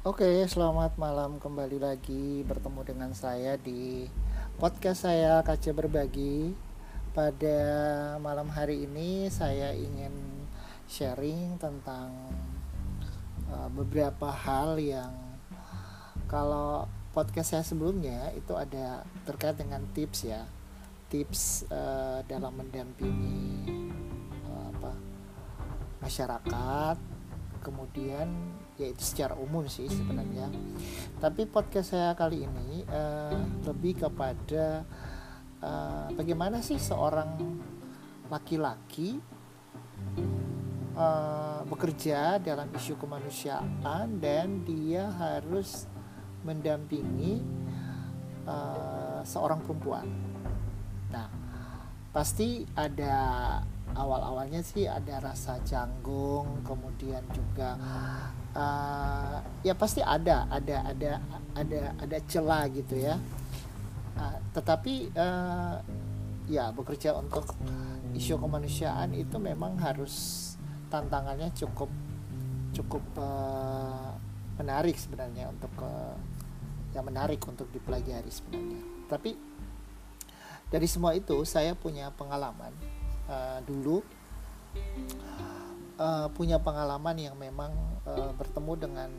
Oke, selamat malam kembali lagi bertemu dengan saya di podcast saya Kaca Berbagi. Pada malam hari ini saya ingin sharing tentang uh, beberapa hal yang kalau podcast saya sebelumnya itu ada terkait dengan tips ya, tips uh, dalam mendampingi apa masyarakat kemudian yaitu secara umum sih sebenarnya. Tapi podcast saya kali ini uh, lebih kepada uh, bagaimana sih seorang laki-laki uh, bekerja dalam isu kemanusiaan dan dia harus mendampingi uh, seorang perempuan. Nah pasti ada awal-awalnya sih ada rasa canggung kemudian juga uh, ya pasti ada ada ada ada ada celah gitu ya. Uh, tetapi uh, ya bekerja untuk isu kemanusiaan itu memang harus tantangannya cukup cukup uh, menarik sebenarnya untuk uh, yang menarik untuk dipelajari sebenarnya. Tapi dari semua itu saya punya pengalaman uh, dulu uh, punya pengalaman yang memang uh, bertemu dengan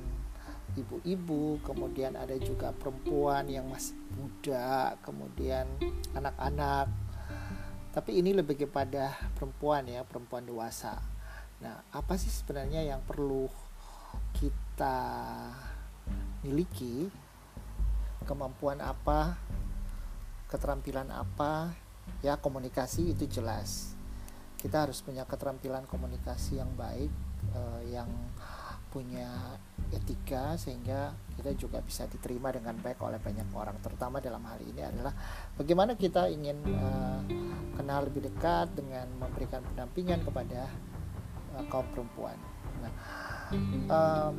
ibu-ibu, kemudian ada juga perempuan yang masih muda, kemudian anak-anak. Tapi ini lebih kepada perempuan ya, perempuan dewasa. Nah, apa sih sebenarnya yang perlu kita miliki? Kemampuan apa? Keterampilan apa? Ya, komunikasi itu jelas kita harus punya keterampilan komunikasi yang baik uh, yang punya etika sehingga kita juga bisa diterima dengan baik oleh banyak orang terutama dalam hal ini adalah bagaimana kita ingin uh, kenal lebih dekat dengan memberikan pendampingan kepada uh, kaum perempuan. Nah, uh,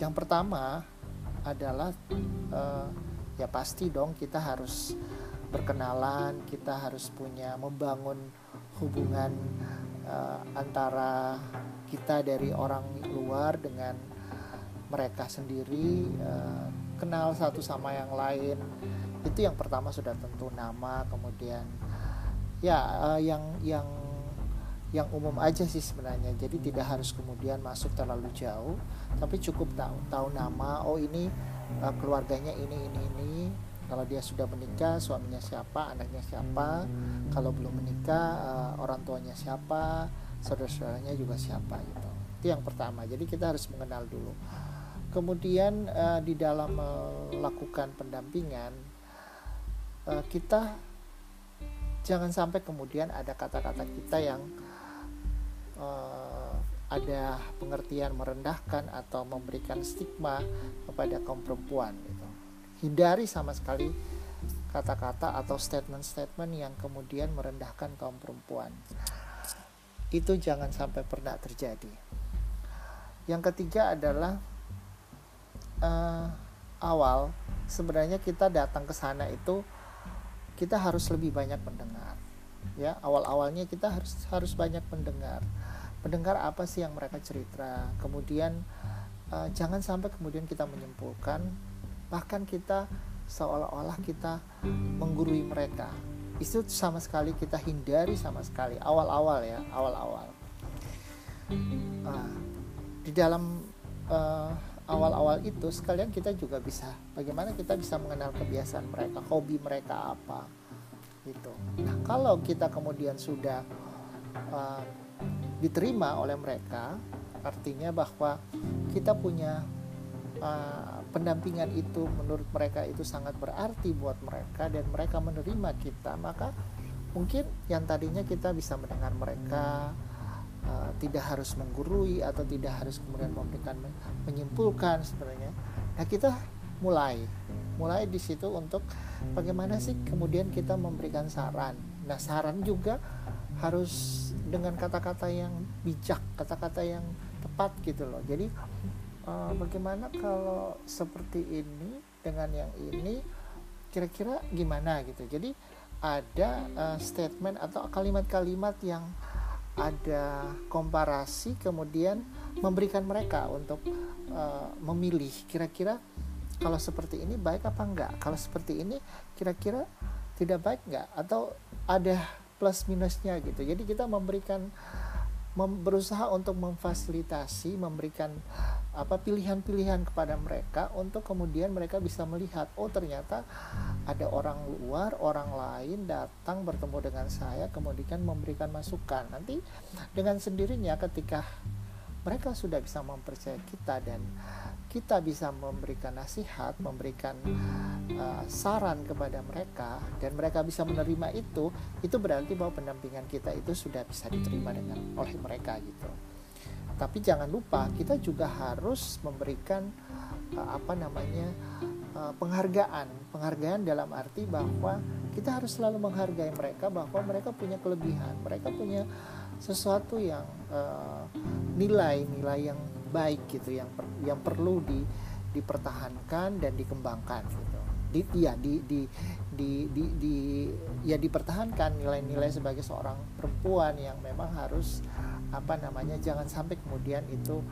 yang pertama adalah uh, ya pasti dong kita harus berkenalan, kita harus punya membangun hubungan uh, antara kita dari orang luar dengan mereka sendiri uh, kenal satu sama yang lain. Itu yang pertama sudah tentu nama kemudian ya uh, yang yang yang umum aja sih sebenarnya. Jadi tidak harus kemudian masuk terlalu jauh tapi cukup tahu tahu nama oh ini uh, keluarganya ini ini ini kalau dia sudah menikah suaminya siapa anaknya siapa. Kalau belum menikah uh, orang tuanya siapa saudara-saudaranya juga siapa gitu. Itu yang pertama. Jadi kita harus mengenal dulu. Kemudian uh, di dalam melakukan pendampingan uh, kita jangan sampai kemudian ada kata-kata kita yang uh, ada pengertian merendahkan atau memberikan stigma kepada kaum perempuan gitu hindari sama sekali kata-kata atau statement-statement yang kemudian merendahkan kaum perempuan. Itu jangan sampai pernah terjadi. Yang ketiga adalah uh, awal sebenarnya kita datang ke sana itu kita harus lebih banyak mendengar. Ya, awal-awalnya kita harus harus banyak mendengar. Mendengar apa sih yang mereka cerita. Kemudian uh, jangan sampai kemudian kita menyimpulkan bahkan kita seolah-olah kita menggurui mereka. Itu sama sekali kita hindari sama sekali. Awal-awal ya awal-awal. Nah, di dalam uh, awal-awal itu sekalian kita juga bisa bagaimana kita bisa mengenal kebiasaan mereka hobi mereka apa gitu. Nah kalau kita kemudian sudah uh, diterima oleh mereka artinya bahwa kita punya uh, pendampingan itu menurut mereka itu sangat berarti buat mereka dan mereka menerima kita maka mungkin yang tadinya kita bisa mendengar mereka uh, tidak harus menggurui atau tidak harus kemudian memberikan menyimpulkan sebenarnya. Nah kita mulai mulai di situ untuk bagaimana sih kemudian kita memberikan saran. Nah saran juga harus dengan kata-kata yang bijak kata-kata yang tepat gitu loh. Jadi uh, bagaimana kalau seperti ini dengan yang ini kira-kira gimana gitu? Jadi ada uh, statement atau kalimat-kalimat yang ada komparasi kemudian memberikan mereka untuk uh, memilih kira-kira kalau seperti ini baik apa enggak? Kalau seperti ini kira-kira tidak baik enggak? Atau ada plus minusnya gitu? Jadi kita memberikan mem berusaha untuk memfasilitasi memberikan apa pilihan-pilihan kepada mereka untuk kemudian mereka bisa melihat oh ternyata ada orang luar orang lain datang bertemu dengan saya kemudian memberikan masukan. Nanti dengan sendirinya ketika mereka sudah bisa mempercayai kita dan kita bisa memberikan nasihat, memberikan uh, saran kepada mereka dan mereka bisa menerima itu, itu berarti bahwa pendampingan kita itu sudah bisa diterima dengan oleh mereka gitu. Tapi jangan lupa kita juga harus memberikan uh, apa namanya uh, penghargaan, penghargaan dalam arti bahwa kita harus selalu menghargai mereka bahwa mereka punya kelebihan, mereka punya sesuatu yang nilai-nilai uh, yang baik gitu yang per, yang perlu di dipertahankan dan dikembangkan gitu. Di ya di di di di, di ya dipertahankan nilai-nilai sebagai seorang perempuan yang memang harus apa namanya jangan sampai kemudian itu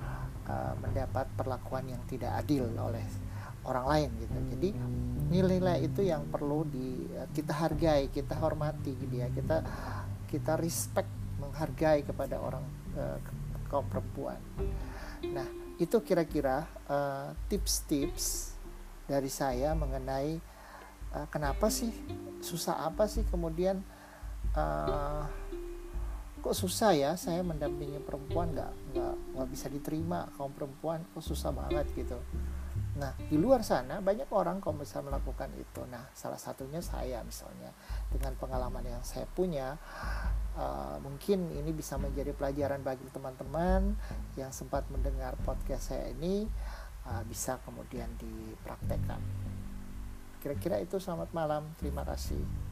uh, mendapat perlakuan yang tidak adil oleh orang lain gitu. Jadi nilai-nilai itu yang perlu di kita hargai kita hormati gitu ya. Kita kita respect menghargai kepada orang uh, kaum perempuan Nah, itu kira-kira uh, tips-tips dari saya mengenai uh, kenapa sih susah apa sih kemudian uh, kok susah ya saya mendampingi perempuan nggak nggak nggak bisa diterima kaum perempuan kok susah banget gitu. Nah di luar sana banyak orang kok bisa melakukan itu. Nah salah satunya saya misalnya dengan pengalaman yang saya punya uh, mungkin ini bisa menjadi pelajaran bagi teman-teman yang sempat mendengar podcast saya ini uh, bisa kemudian dipraktekkan. Kira-kira itu selamat malam. Terima kasih.